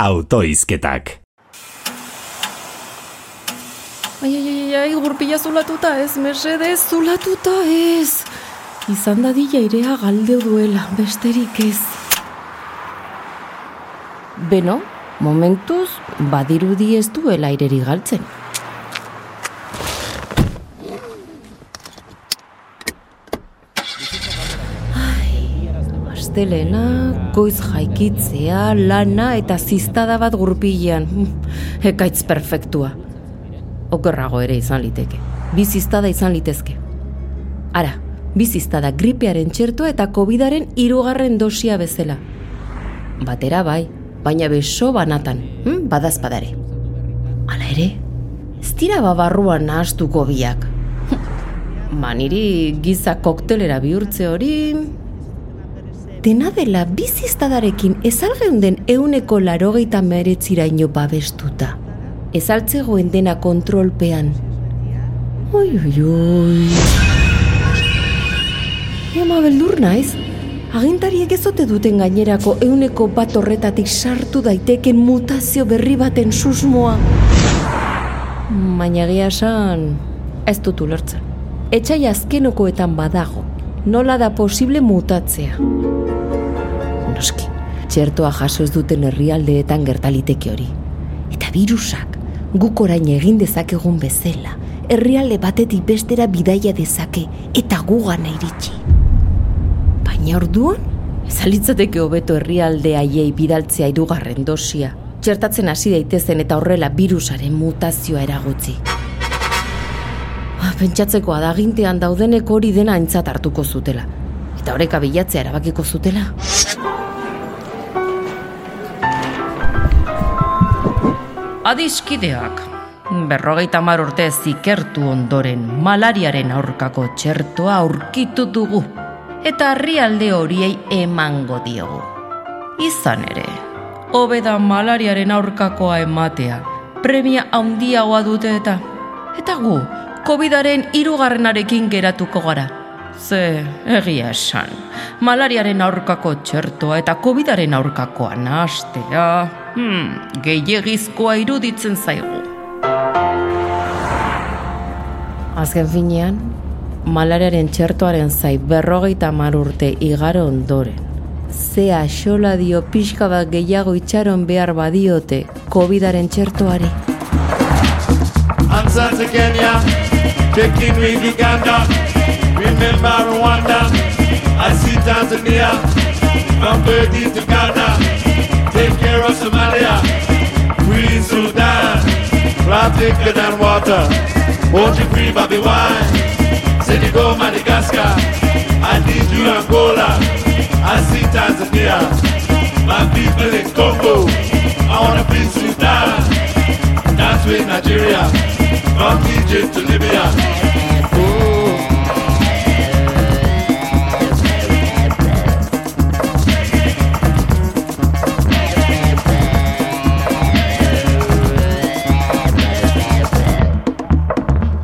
autoizketak. Ai, ai, ai, ai, gurpila zulatuta ez, mesede, zulatuta ez. Izan dadila irea galde duela, besterik ez. Beno, momentuz, badirudi ez duela aireri galtzen. Astelena, goiz jaikitzea, lana eta ziztada bat gurpilean. Ekaitz perfektua. Okerrago ere izan liteke. Bi ziztada izan litezke. Ara, bi ziztada gripearen txertoa eta covidaren irugarren dosia bezala. Batera bai, baina beso banatan, hm? badazpadare. Hala ere, ez dira babarruan nahastuko biak. Maniri giza koktelera bihurtze hori dena dela biziztadarekin ezalgeunden euneko larogeita meretziraino babestuta. Ezaltzegoen dena kontrolpean. Oi, oi, oi. Ema beldur naiz, agintariek ezote duten gainerako euneko bat horretatik sartu daiteken mutazio berri baten susmoa. Baina gia esan, ez dut ulertzen. Etxai azkenokoetan badago, nola da posible mutatzea noski. Txertoa jaso ez duten herrialdeetan gertaliteke hori. Eta virusak, guk orain egin dezakegun bezala, herrialde batetik bestera bidaia dezake eta gugana iritsi. Baina orduan, ezalitzateke hobeto herrialde haiei bidaltzea irugarren dosia, txertatzen hasi daitezen eta horrela virusaren mutazioa eragutzi. Ah, pentsatzeko adagintean daudenek hori dena aintzat hartuko zutela. Eta horreka bilatzea erabakiko zutela. Adiskideak, berrogeita mar urte zikertu ondoren malariaren aurkako txertoa aurkitu dugu eta herrialde horiei emango diogu. Izan ere, hobeda malariaren aurkakoa ematea, premia handiagoa dute eta eta gu, COVIDaren irugarrenarekin geratuko gara. Ze, egia esan, malariaren aurkako txertoa eta COVIDaren aurkakoa nahastea, hmm, gehiagizkoa iruditzen zaigu. Azken finean, malariaren txertoaren zai berrogeita mar urte igaro ondoren. Zea xola dio pixka bat gehiago itxaron behar badiote COVIDaren txertoari. Answer to Kenya, taking with Uganda, remember Rwanda, I see Tanzania, from Burdi to Ghana, of Somalia, Queen Sudan, Rob thicker than water, you free Bobby Wine, Senegal, Madagascar, I need you Angola, I see Tanzania, my people in Congo, I wanna be Sudan, dance with Nigeria, from Egypt to Libya.